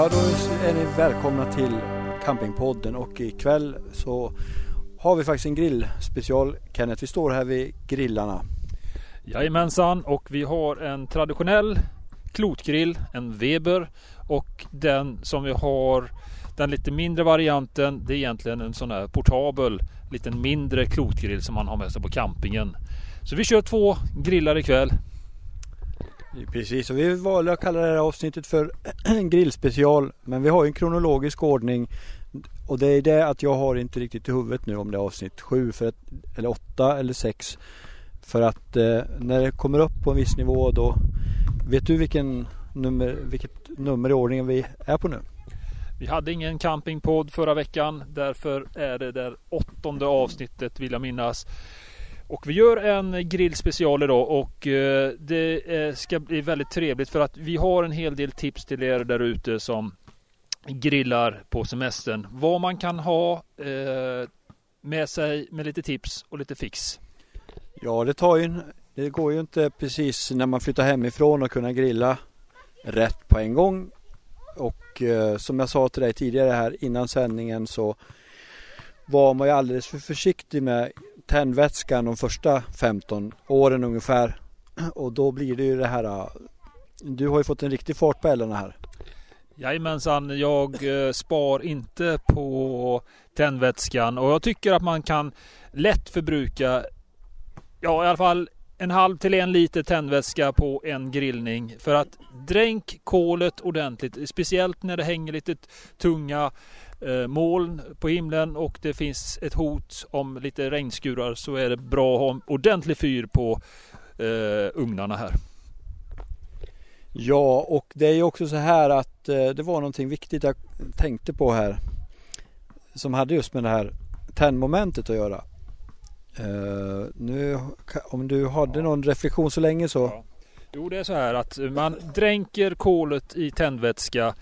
Ja, då är ni välkomna till Campingpodden och ikväll så har vi faktiskt en grillspecial. Kenneth, vi står här vid grillarna. Jajamensan och vi har en traditionell klotgrill, en Weber och den som vi har den lite mindre varianten det är egentligen en sån här portabel liten mindre klotgrill som man har med sig på campingen. Så vi kör två grillar ikväll. Precis, och vi valde att kalla det här avsnittet för en grillspecial. Men vi har ju en kronologisk ordning. Och det är det att jag har inte riktigt i huvudet nu om det är avsnitt 7 för ett, eller 8 eller 6. För att eh, när det kommer upp på en viss nivå då Vet du vilken nummer, vilket nummer i ordningen vi är på nu? Vi hade ingen campingpodd förra veckan. Därför är det det åttonde avsnittet vill jag minnas. Och vi gör en grillspecial idag och eh, det eh, ska bli väldigt trevligt för att vi har en hel del tips till er där ute som grillar på semestern. Vad man kan ha eh, med sig med lite tips och lite fix. Ja, det tar ju det går ju inte precis när man flyttar hemifrån att kunna grilla rätt på en gång. Och eh, som jag sa till dig tidigare här innan sändningen så var man ju alldeles för försiktig med tändvätskan de första 15 åren ungefär. Och då blir det ju det här. Du har ju fått en riktig fart på eldarna här. Jajamensan, jag eh, spar inte på tändvätskan och jag tycker att man kan lätt förbruka Ja i alla fall en halv till en liter tändvätska på en grillning för att dränk kolet ordentligt. Speciellt när det hänger lite tunga moln på himlen och det finns ett hot om lite regnskurar så är det bra att ha ordentlig fyr på eh, ugnarna här. Ja, och det är ju också så här att eh, det var någonting viktigt jag tänkte på här som hade just med det här tändmomentet att göra. Uh, nu, om du hade någon reflektion så länge så. Ja. Jo, det är så här att man dränker kolet i tändvätska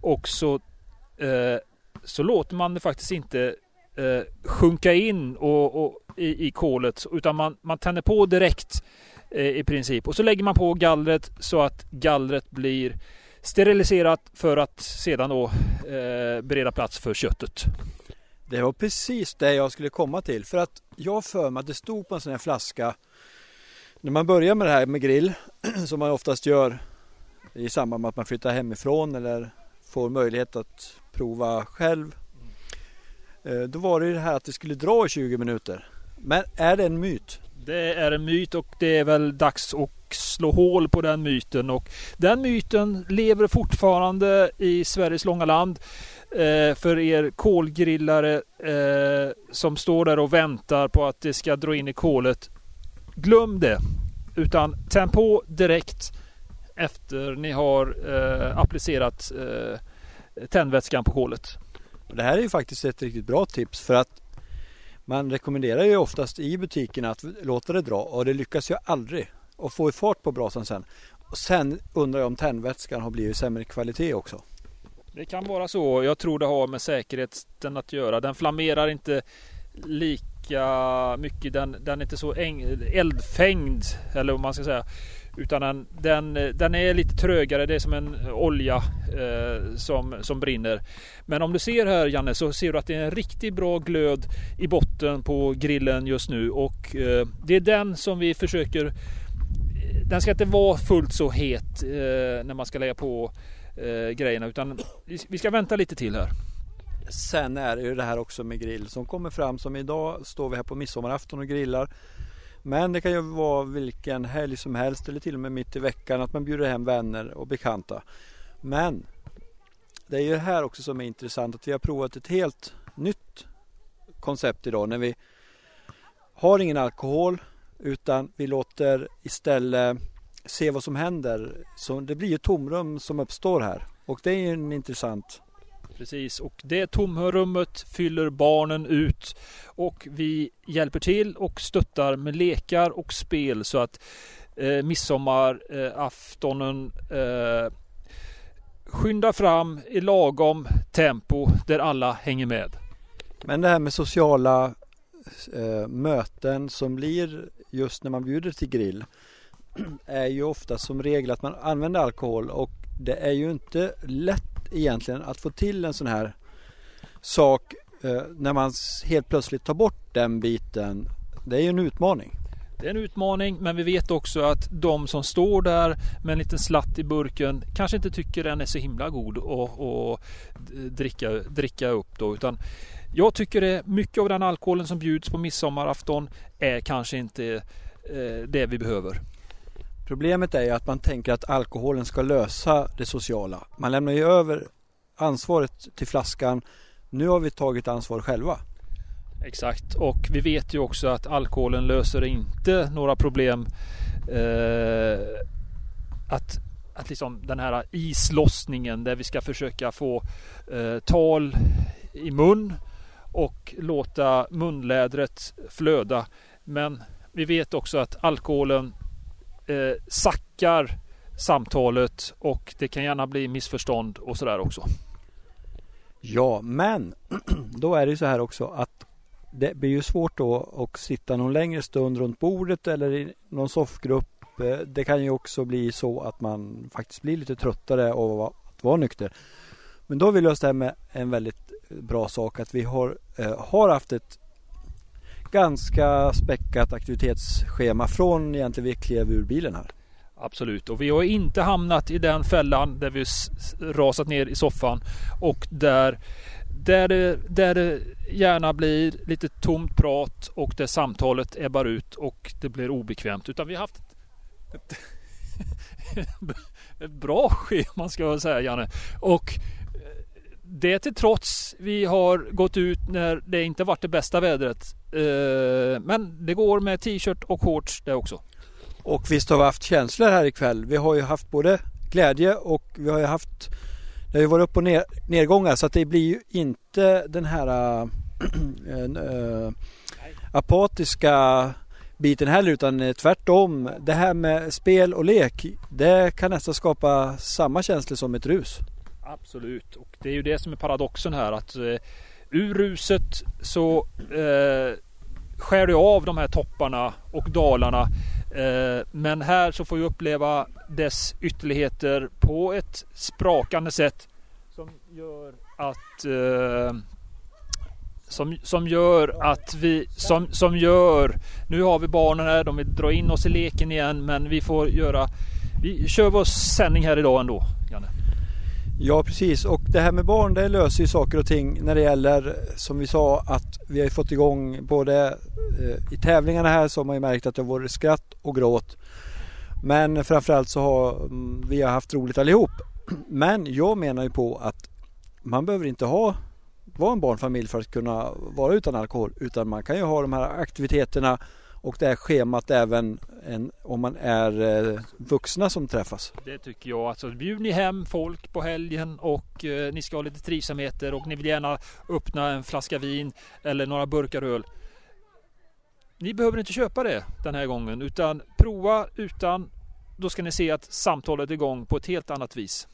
och så, uh, så låter man det faktiskt inte eh, sjunka in och, och i, i, kolet utan man, man tänder på direkt eh, i princip och så lägger man på gallret så att gallret blir steriliserat för att sedan då eh, bereda plats för köttet. Det var precis det jag skulle komma till för att jag för mig att det stod på en sån här flaska när man börjar med det här med grill som man oftast gör i samband med att man flyttar hemifrån eller får möjlighet att prova själv. Eh, då var det ju det här att det skulle dra i 20 minuter. Men är det en myt? Det är en myt och det är väl dags att slå hål på den myten och den myten lever fortfarande i Sveriges långa land eh, för er kolgrillare eh, som står där och väntar på att det ska dra in i kolet. Glöm det! Utan tänd på direkt efter ni har eh, applicerat eh, tändvätskan på kolet. Det här är ju faktiskt ett riktigt bra tips för att man rekommenderar ju oftast i butikerna att låta det dra och det lyckas ju aldrig och få fart på brasan sen. Och sen undrar jag om tändvätskan har blivit sämre kvalitet också. Det kan vara så. Jag tror det har med säkerheten att göra. Den flammerar inte lika mycket. Den, den är inte så eldfängd eller vad man ska säga. Utan den, den, den är lite trögare. Det är som en olja eh, som, som brinner. Men om du ser här Janne så ser du att det är en riktigt bra glöd i botten på grillen just nu. Och eh, det är den som vi försöker den ska inte vara fullt så het eh, när man ska lägga på eh, grejerna utan vi ska vänta lite till här. Sen är det ju det här också med grill som kommer fram som idag står vi här på midsommarafton och grillar. Men det kan ju vara vilken helg som helst eller till och med mitt i veckan att man bjuder hem vänner och bekanta. Men det är ju det här också som är intressant att vi har provat ett helt nytt koncept idag när vi har ingen alkohol utan vi låter istället se vad som händer. Så det blir ju tomrum som uppstår här och det är en intressant Precis och det tomrummet fyller barnen ut och vi hjälper till och stöttar med lekar och spel så att eh, midsommaraftonen eh, skyndar fram i lagom tempo där alla hänger med. Men det här med sociala eh, möten som blir just när man bjuder till grill är ju ofta som regel att man använder alkohol och det är ju inte lätt egentligen att få till en sån här sak eh, när man helt plötsligt tar bort den biten. Det är ju en utmaning. Det är en utmaning men vi vet också att de som står där med en liten slatt i burken kanske inte tycker den är så himla god att dricka, dricka upp då. Utan jag tycker det mycket av den alkoholen som bjuds på midsommarafton är kanske inte eh, det vi behöver. Problemet är ju att man tänker att alkoholen ska lösa det sociala. Man lämnar ju över ansvaret till flaskan. Nu har vi tagit ansvar själva. Exakt och vi vet ju också att alkoholen löser inte några problem. Eh, att, att liksom den här islossningen där vi ska försöka få eh, tal i mun och låta munlädret flöda. Men vi vet också att alkoholen eh, sackar samtalet och det kan gärna bli missförstånd och sådär också. Ja, men då är det så här också att det blir ju svårt då att sitta någon längre stund runt bordet eller i någon soffgrupp. Eh, det kan ju också bli så att man faktiskt blir lite tröttare av att vara nykter. Men då har vi löst det här med en väldigt bra sak att vi har, eh, har haft ett ganska späckat aktivitetsschema från egentligen vi klev ur bilen här. Absolut, och vi har inte hamnat i den fällan där vi rasat ner i soffan och där där det, där det gärna blir lite tomt prat och där samtalet ebbar ut och det blir obekvämt. Utan vi har haft ett, ett, ett bra schema ska jag säga Janne. Och det till trots vi har gått ut när det inte varit det bästa vädret. Eh, men det går med t-shirt och shorts det också. Och visst har vi haft känslor här ikväll. Vi har ju haft både glädje och vi har ju haft det har ju varit upp och ner, nedgångar så att det blir ju inte den här äh, apatiska biten heller utan tvärtom. Det här med spel och lek det kan nästan skapa samma känslor som ett rus. Absolut, och det är ju det som är paradoxen här att eh, ur ruset så eh, skär du av de här topparna och dalarna. Eh, men här så får vi uppleva dess ytterligheter på ett sprakande sätt som gör att eh, som, som gör att vi som, som gör Nu har vi barnen här, de vill dra in oss i leken igen men vi får göra Vi kör vår sändning här idag ändå Janne. Ja precis och det här med barn det löser ju saker och ting när det gäller som vi sa att vi har fått igång både eh, i tävlingarna här så har man ju märkt att det har varit skratt och gråt. Men framförallt så har mm, vi har haft roligt allihop. Men jag menar ju på att man behöver inte ha vara en barnfamilj för att kunna vara utan alkohol utan man kan ju ha de här aktiviteterna och det här schemat även en, om man är eh, vuxna som träffas. Det tycker jag. Alltså, bjud ni hem folk på helgen och eh, ni ska ha lite trivsamheter och ni vill gärna öppna en flaska vin eller några burkar öl. Ni behöver inte köpa det den här gången utan prova utan. Då ska ni se att samtalet är igång på ett helt annat vis.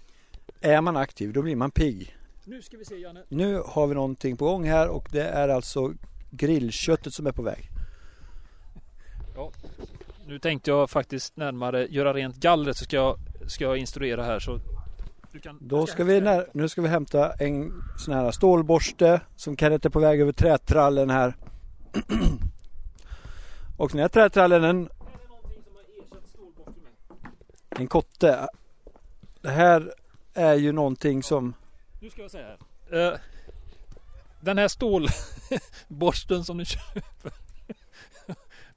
Är man aktiv då blir man pigg. Nu ska vi se Janne. Nu har vi någonting på gång här och det är alltså grillköttet som är på väg. Ja. Nu tänkte jag faktiskt närmare göra rent gallret så ska jag, ska jag instruera här så kan, Då ska vi när, nu ska vi hämta en sån här stålborste som Kenneth är på väg över trätrallen här. Och den här trätrallen En kotte. Det här är ju någonting som Nu ska jag säga här. Uh, den här stålborsten som ni köper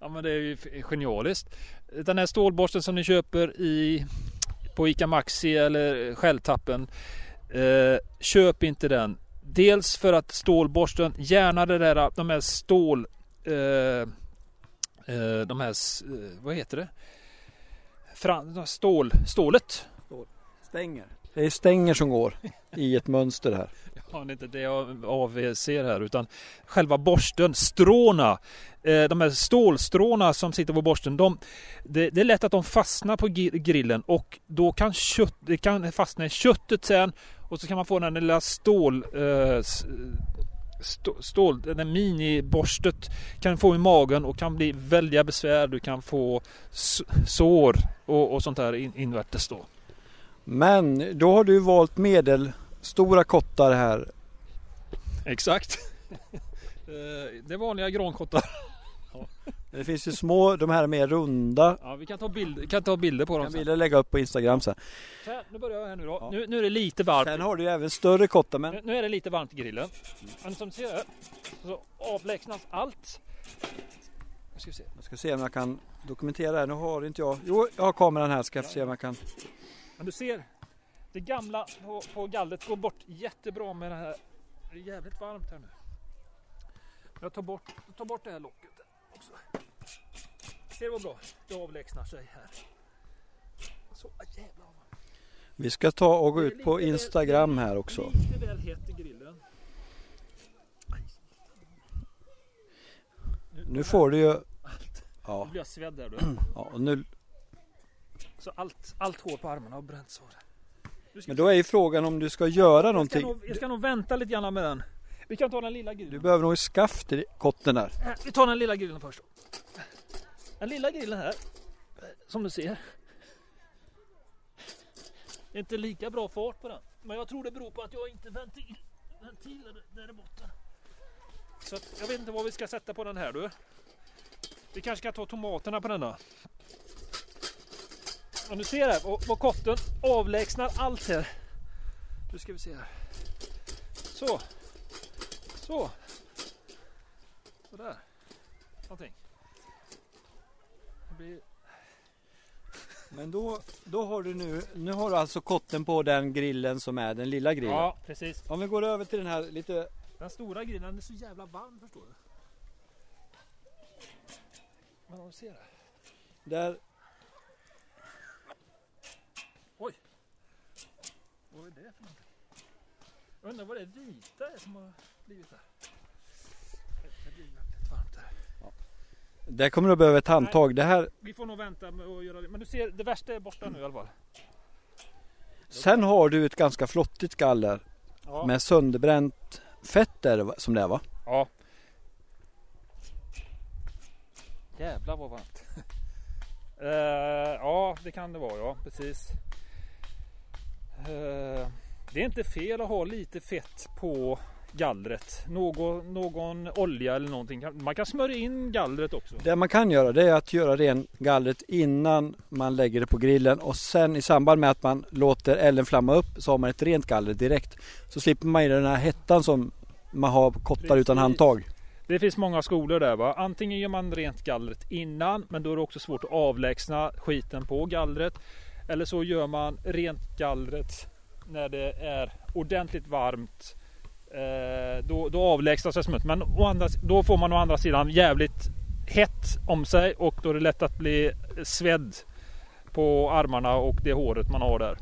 Ja men det är ju genialiskt. Den här stålborsten som ni köper i på ICA Maxi eller Shelltappen. Eh, köp inte den. Dels för att stålborsten, gärna det där, de här stål... Eh, eh, de här, eh, vad heter det? Fran, stål, stålet. Stänger. Det är stänger som går i ett mönster här. Ja, det är inte det jag avser här utan själva borsten, stråna. Eh, de här stålstråna som sitter på borsten. De, det, det, är lätt att de fastnar på grillen och då kan kött, det kan fastna i köttet sen och så kan man få den lilla stål eh, Stål, stål, den miniborstet kan få i magen och kan bli väldiga besvär. Du kan få sår och, och sånt där invärtes då. Men då har du valt medel stora kottar här. Exakt. Eh, det är vanliga grankottar. Det finns ju små, de här är mer runda. Ja, vi kan ta, bild, kan ta bilder på dem Jag sen. vill lägga upp på Instagram sen. Här, nu börjar jag här nu då. Ja. Nu, nu är det lite varmt. Sen har du ju även större kottar men Nu, nu är det lite varmt i grillen. Men som du ser här så avlägsnas allt. Nu ska vi se. jag ska se om jag kan dokumentera det här. Nu har inte jag. Jo, jag har kameran här. Ska jag se om jag kan. Men du ser, det gamla på, på gallret går bort jättebra med det här. Det är jävligt varmt här nu. Jag tar bort, jag tar bort det här locket också. Ser du vad bra? Det avlägsnar sig här. Så jävlar. Vi ska ta och gå ut på Instagram här också. Lite väl hett i grillen. Nu får du ju. Nu Ja, blir jag svedd här du. ja och nu. Så allt, allt hår på armarna har bränts av det. Men då är ju frågan om du ska göra jag, ska någonting. nog, jag ska nog vänta lite grann med den. Vi kan ta den lilla Du grillen. behöver nog skaft i kotten där. Här, Vi tar den lilla grillen först. Den lilla grillen här, som du ser. Det är inte lika bra fart på den. Men jag tror det beror på att jag inte ventil, ventiler där i botten. Så jag vet inte vad vi ska sätta på den här du. Vi kanske ska ta tomaterna på denna. Om du ser här, vad, kotten avlägsnar allt här. Nu ska vi se här. Så. Så. Sådär. Någonting. Det blir... Men då, då har du nu. Nu har du alltså kotten på den grillen som är den lilla grillen. Ja, precis. Om vi går över till den här lite. Den stora grillen är så jävla varm förstår du. Men om du ser här. Där. Vad är det för någonting? Jag undrar vad det vita är som har blivit där. Det- blir väldigt varmt här. Där kommer du behöva ett handtag. Det här. Vi får nog vänta med att göra det. Men du ser, det värsta är borta nu i alla fall. Sen har du ett ganska flottigt galler. Ja. Med sönderbränt fett är det va- som det är va? Ja. Jävlar vad varmt. Eh, ja, det kan det vara ja, precis. Eh, det är inte fel att ha lite fett på gallret. Någon, någon olja eller någonting. Man kan smörja in gallret också. Det man kan göra det är att göra ren gallret innan man lägger det på grillen och sen i samband med att man låter elden flamma upp så har man ett rent galler direkt. Så slipper man ju den här hettan som man har kottar utan Precis. handtag. Det finns många skolor där va. Antingen gör man rent gallret innan men då är det också svårt att avlägsna skiten på gallret. Eller så gör man rent gallret när det är ordentligt varmt. Eh, då, då avlägsnas det smuts. Men andra, då får man å andra sidan jävligt hett om sig och då är det lätt att bli svedd på armarna och det håret man har där.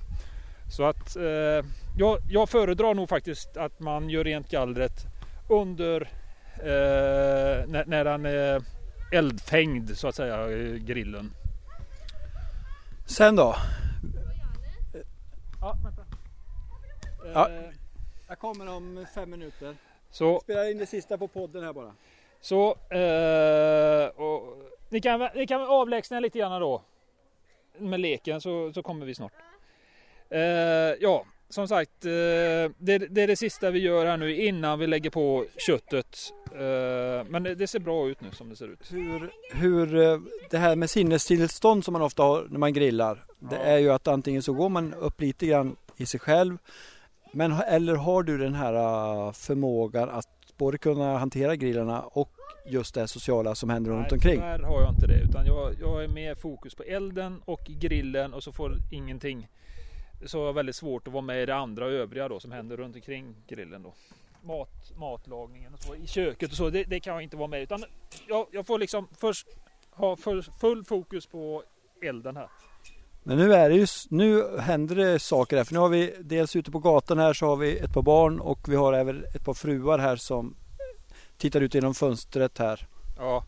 Så att eh, jag, jag föredrar nog faktiskt att man gör rent gallret under eh, när, när den är eldfängd så att säga, grillen. Sen då? Ja, vänta. Ja. Eh, Jag kommer om fem minuter. Så, Spelar in det sista på podden här bara. så eh, och, ni, kan, ni kan avlägsna lite grann då med leken så, så kommer vi snart. Eh, ja, som sagt, eh, det, det är det sista vi gör här nu innan vi lägger på köttet. Eh, men det, det ser bra ut nu som det ser ut. Hur, hur eh, det här med sinnestillstånd som man ofta har när man grillar. Det Ja. är ju att antingen så går man upp lite grann i sig själv. Men eller har du den här eh, förmågan att både kunna hantera grillarna och just det sociala som händer runt Nej, omkring. tyvärr har jag inte det. Utan jag, jag är mer fokus på elden och grillen och så får ingenting. Så har jag väldigt svårt att vara med i det andra och övriga då som händer runt omkring grillen då. Mat, matlagningen och så i köket och så. Det, det kan jag inte vara med utan jag, jag får liksom först ha full, full fokus på elden här. Men nu är det ju, nu händer det saker här. För nu har vi dels ute på gatan här så har vi ett par barn och vi har även ett par fruar här som tittar ut genom fönstret här. Ja,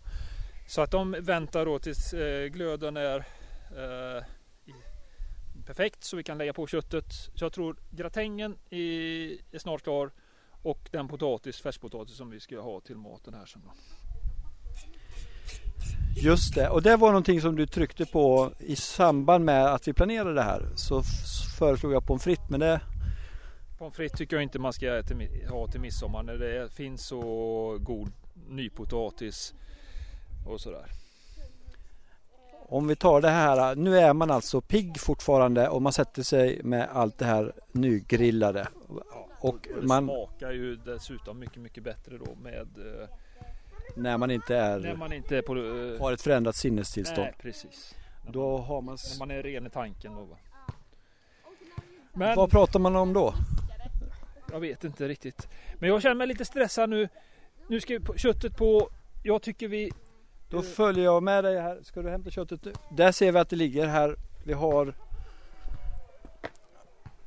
så att de väntar då tills eh, glöden är eh, perfekt så vi kan lägga på köttet. Så jag tror gratängen i, är snart klar och den potatis, färskpotatis som vi ska ha till maten här sen då. Just det, och det var någonting som du tryckte på i samband med att vi planerade det här. Så föreslog jag pommes frites men det, Pommes frites tycker jag inte man ska ha till midsommar när det finns så god nypotatis och sådär. Om vi tar det här, nu är man alltså pigg fortfarande och man sätter sig med allt det här nygrillade. Och det man, smakar ju dessutom mycket, mycket bättre då med eh, när man inte är när man inte är på, uh, har ett förändrat sinnestillstånd. Nej, precis. Då har man... När man är ren i tanken då. Men, Vad pratar man om då? Jag vet inte riktigt. Men jag känner mig lite stressad nu. Nu ska köttet på. Jag tycker vi... Då följer jag med dig här. Ska du hämta köttet nu? Där ser vi att det ligger här. Vi har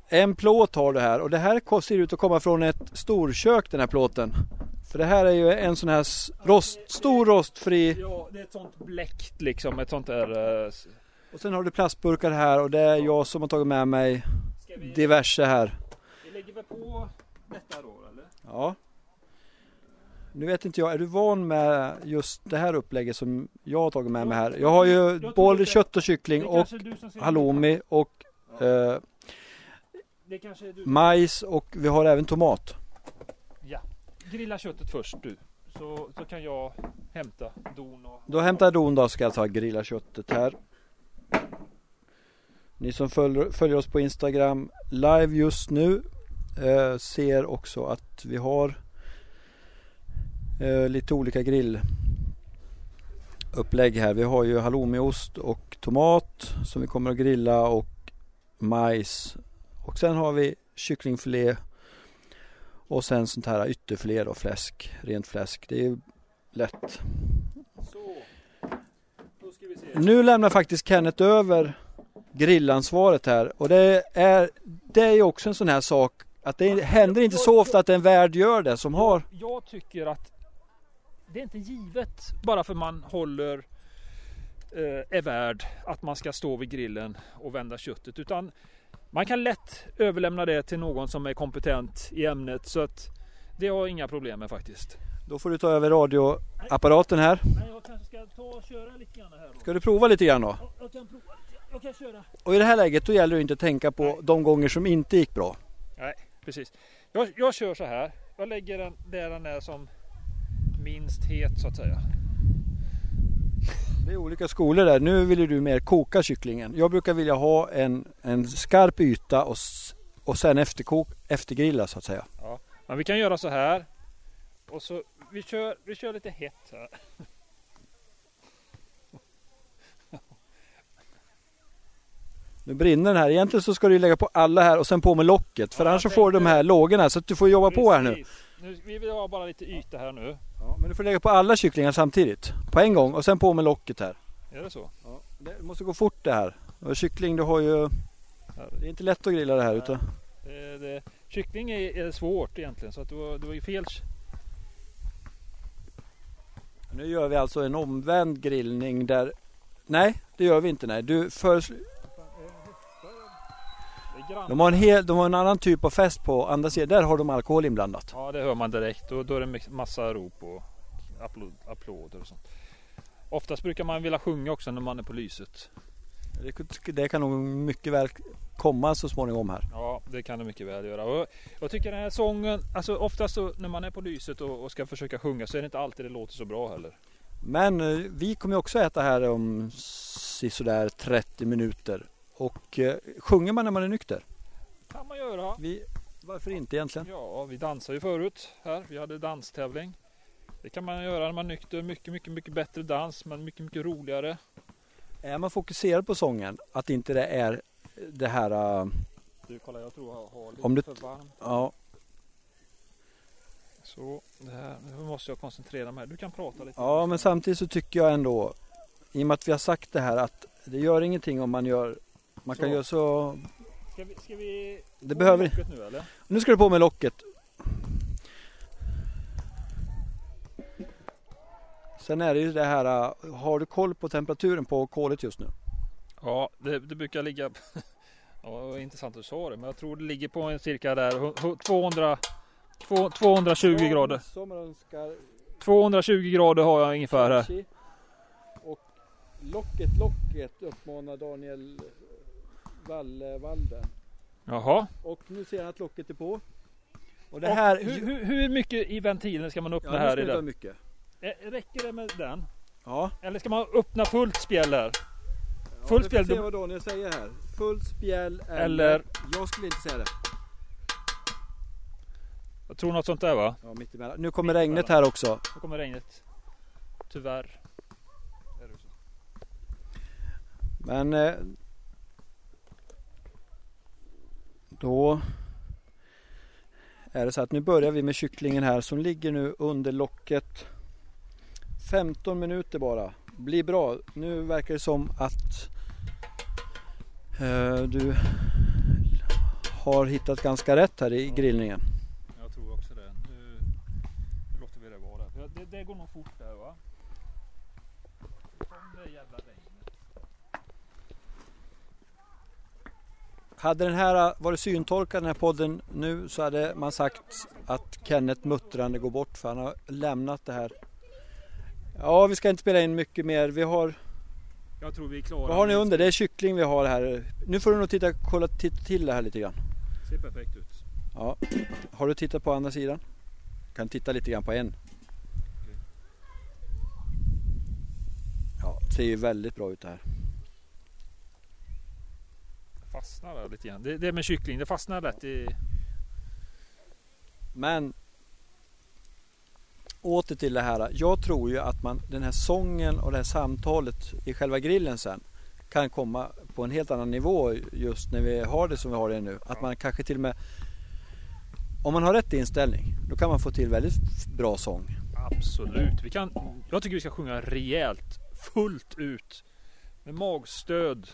en plåt har du här och det här ser ut att komma från ett storkök den här plåten. För det här är ju en sån här rost, stor rostfri. Ja, det är ett sånt bläckt liksom. Ett sånt där. Uh... Och sen har du plastburkar här och det är jag som har tagit med mig vi... diverse här. Vi lägger väl på detta då eller? Ja. Nu vet inte jag, är du van med just det här upplägget som jag har tagit med mig här? Jag har ju både kött och kyckling och halloumi och eh, majs och vi har även tomat. Ja, grilla köttet först du. Så, så kan jag hämta don och... Då hämtar don då ska jag ta grilla köttet här. Ni som följer, följer oss på Instagram live just nu eh, ser också att vi har eh, lite olika grillupplägg här. Vi har ju halloumiost och tomat som vi kommer att grilla och majs. Och sen har vi kycklingfilé och sen sånt här ytterfilé och fläsk, rent fläsk. Det är lätt. Så, nu lämnar faktiskt Kenneth över grillansvaret här och det är, det är också en sån här sak att det händer inte så ofta att en värd gör det som har. Jag tycker att det är inte givet bara för man håller eh, är värd att man ska stå vid grillen och vända köttet utan man kan lätt överlämna det till någon som är kompetent i ämnet så att det har jag inga problem med faktiskt. Då får du ta över radioapparaten här. Nej, jag kanske ska ta och köra lite grann här då. Ska du prova lite grann då? Jag kan prova. Jag kan köra. Och i det här läget då gäller det inte att tänka på Nej. de gånger som inte gick bra. Nej, precis. Jag, jag kör så här. Jag lägger den där den är som minst het så att säga. Det är olika skolor där. Nu vill du mer koka kycklingen. Jag brukar vilja ha en, en skarp yta och, och sen efterkok, eftergrilla så att säga. Ja, men vi kan göra så här. Och så vi kör, vi kör lite hett här. Nu brinner den här. Egentligen så ska du lägga på alla här och sen på med locket. För ja, annars så får du de här lågorna så att du får jobba Precis. på här nu. nu. Vi vill ha bara lite yta här nu. Men du får lägga på alla kycklingar samtidigt. På en gång och sen på med locket här. Är det så? Ja, det måste gå fort det här. Och kyckling du har ju... Det är inte lätt att grilla det här Nej, utan... Det, det, kyckling är, är, svårt egentligen så att du, har, du har ju fel... Nu gör vi alltså en omvänd grillning där... Nej, det gör vi inte. Nej. Du föreslår... De har, en hel, de har en annan typ av fest på andra sidan. Där har de alkohol inblandat. Ja det hör man direkt och då är det massa rop och applåder och sånt. Oftast brukar man vilja sjunga också när man är på lyset. Det, det kan nog mycket väl komma så småningom här. Ja det kan det mycket väl göra. Och jag tycker den här sången, alltså oftast så, när man är på lyset och, och ska försöka sjunga så är det inte alltid det låter så bra heller. Men eh, vi kommer också äta här om sådär 30 minuter. Och eh, sjunger man när man är nykter? kan man göra. Vi, varför inte egentligen? Ja, vi dansade ju förut här. Vi hade danstävling. Det kan man göra när man är nykter. Mycket, mycket, mycket bättre dans, men mycket, mycket roligare. Är man fokuserad på sången, att inte det är det här... Uh, du, kolla jag tror jag har lite om du, för varmt. Ja. Så, det här, nu måste jag koncentrera mig. Du kan prata lite. Ja, men samtidigt så tycker jag ändå, i och med att vi har sagt det här, att det gör ingenting om man gör man kan göra så... Ska vi, ska vi det behöver... locket nu eller? Nu ska du på med locket. Sen är det ju det här, äh, har du koll på temperaturen på kolet just nu? Ja, det, det brukar ligga... ja, intressant att du sa det, men jag tror det ligger på en cirka där 200... 220 ja, grader. 220 grader har jag ungefär här. Och locket, locket uppmanar Daniel Vallevalden. Jaha. Och nu ser han att locket är på. Och det här... Och hur, hur, hur mycket i ventilen ska man öppna ja, här? nu I ska mycket. Eh, Räcker det med den? Ja. Eller ska man öppna fullt spjäll här? ja Fullt vi spjäll, se då- vad Daniel säger här. Fullt spjäll eller... Eller- Jag skulle inte säga det. Jag tror något sånt där va? Ja, mitt emellan. Nu kommer regnet här också. Nu kommer regnet. Tyvärr. Men... Eh, då... Är det så att nu börjar vi med kycklingen här som ligger nu under locket. 15 minuter bara. Blir bra. Nu verkar det som att eh, du har hittat ganska rätt här i grillningen. Jag tror också det. Nu låter vi det vara. Det, det går nog fort där va? Kom det jävla regnet. Hade den här varit syntorkad den här podden nu så hade man sagt att Kenneth muttrande går bort för han har lämnat det här. Ja, vi ska inte spela in mycket mer. Vi har, Jag tror vi är klara. vad har ni under? Det är kyckling vi har här. Nu får du nog titta, kolla, titta till det här lite grann. Ser perfekt ut. Ja. Har du tittat på andra sidan? Kan titta lite grann på en. Ja, det ser ju väldigt bra ut det här. Fastnar där lite grann. Det, det med kyckling, det fastnar lätt i... Men åter till det här. Jag tror ju att man den här sången och det här samtalet i själva grillen sen kan komma på en helt annan nivå just när vi har det som vi har det nu. Att man kanske till och med om man har rätt inställning då kan man få till väldigt bra sång. Absolut. Vi kan, jag tycker vi ska sjunga rejält. Fullt ut. Med magstöd.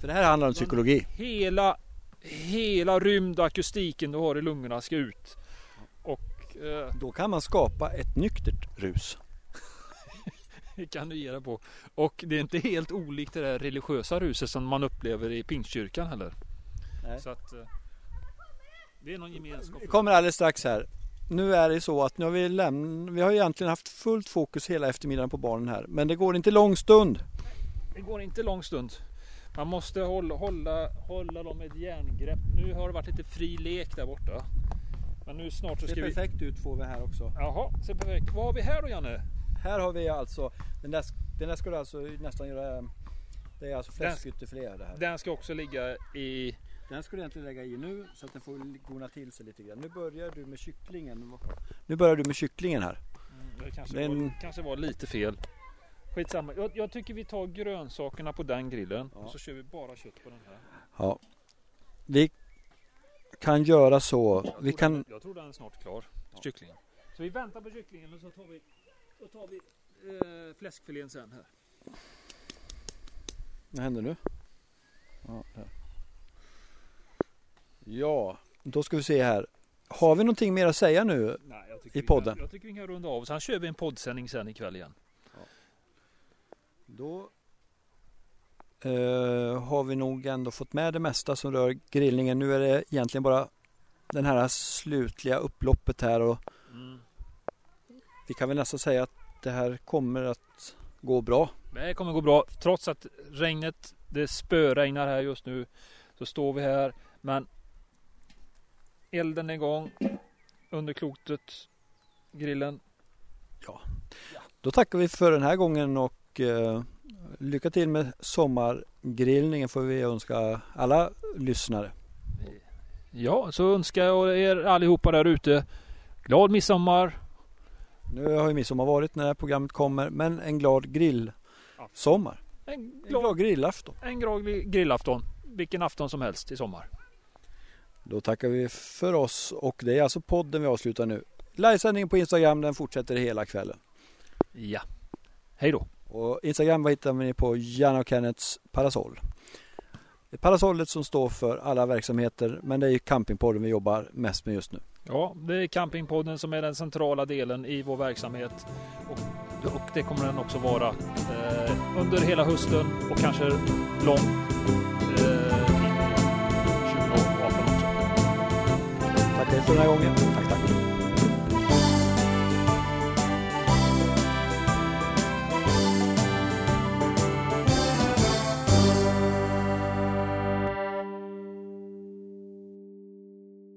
För det här handlar om psykologi. Hela, hela rymdakustiken du har i lungorna ska ut. Eh, Då kan man skapa ett nyktert rus. det kan du ge dig på. Och det är inte helt olikt det där religiösa ruset som man upplever i pingstkyrkan heller. Nej. Så att eh, det är någon gemenskap. Vi kommer alldeles strax här. Nu är det så att nu har vi lämnat, vi har egentligen haft fullt fokus hela eftermiddagen på barnen här. Men det går inte lång stund. Det går inte lång stund. Man måste hålla, hålla, hålla dem med ett järngrepp. Nu har det varit lite fri lek där borta. Men nu snart så ska ser vi... perfekt ut får vi här också. Jaha, ser perfekt. Vad har vi här då Janne? Här har vi alltså, den där, den där ska du alltså nästan göra, det är alltså fläskytterfilé det här. Den ska också ligga i... Den ska du egentligen lägga i nu så att den får gona till sig lite grann. Nu börjar du med kycklingen. Nu börjar du med kycklingen här. Det kanske, Den- var, kanske var lite fel. Skitsamma. Jag, jag tycker vi tar grönsakerna på den grillen. Ja. Och så kör vi bara kött på den här. Ja. Vi kan göra så. Jag Vi tror kan, Den, jag tror den är snart klar. Kycklingen. Så vi väntar på kycklingen och så tar vi, så tar vi eh, fläskfilén sen här. vad händer nu? Ja, där. ja, då ska vi se här. Har vi någonting mer att säga nu? Nej, I vi podden. Kan, jag tycker vi kan runda av. Sen kör vi en poddsändning sen ikväll igen. Då eh, har vi nog ändå fått med det mesta som rör grillningen. Nu är det egentligen bara den här slutliga upploppet här och vi kan väl nästan säga att det här kommer att gå bra. Det kommer gå bra. Trots att regnet, det spöregnar här just nu. Så står vi här. Men elden är igång. Under klotet. Grillen. Då tackar vi för den här gången och eh, lycka till med sommargrillningen får vi önska alla lyssnare. Ja, så önskar jag er allihopa där ute glad midsommar. Nu har ju midsommar varit när det här programmet kommer men en glad grillsommar. En En glad glad, grillafton. en glad grillafton. Vilken afton som helst i sommar. Då tackar vi för oss och det är alltså podden vi avslutar nu. Livesändningen på Instagram den fortsätter hela kvällen. Ja. Hej då. Och Instagram vad hittar ni på Janne och Kennets parasoll. Parasollet som står för alla verksamheter men det är ju campingpodden vi jobbar mest med just nu. Ja, det är Campingpodden som är den centrala delen i vår verksamhet. Och, och det kommer den också vara eh, under hela hösten och kanske långt eh, in i 2018 också. Tackar för den här gången.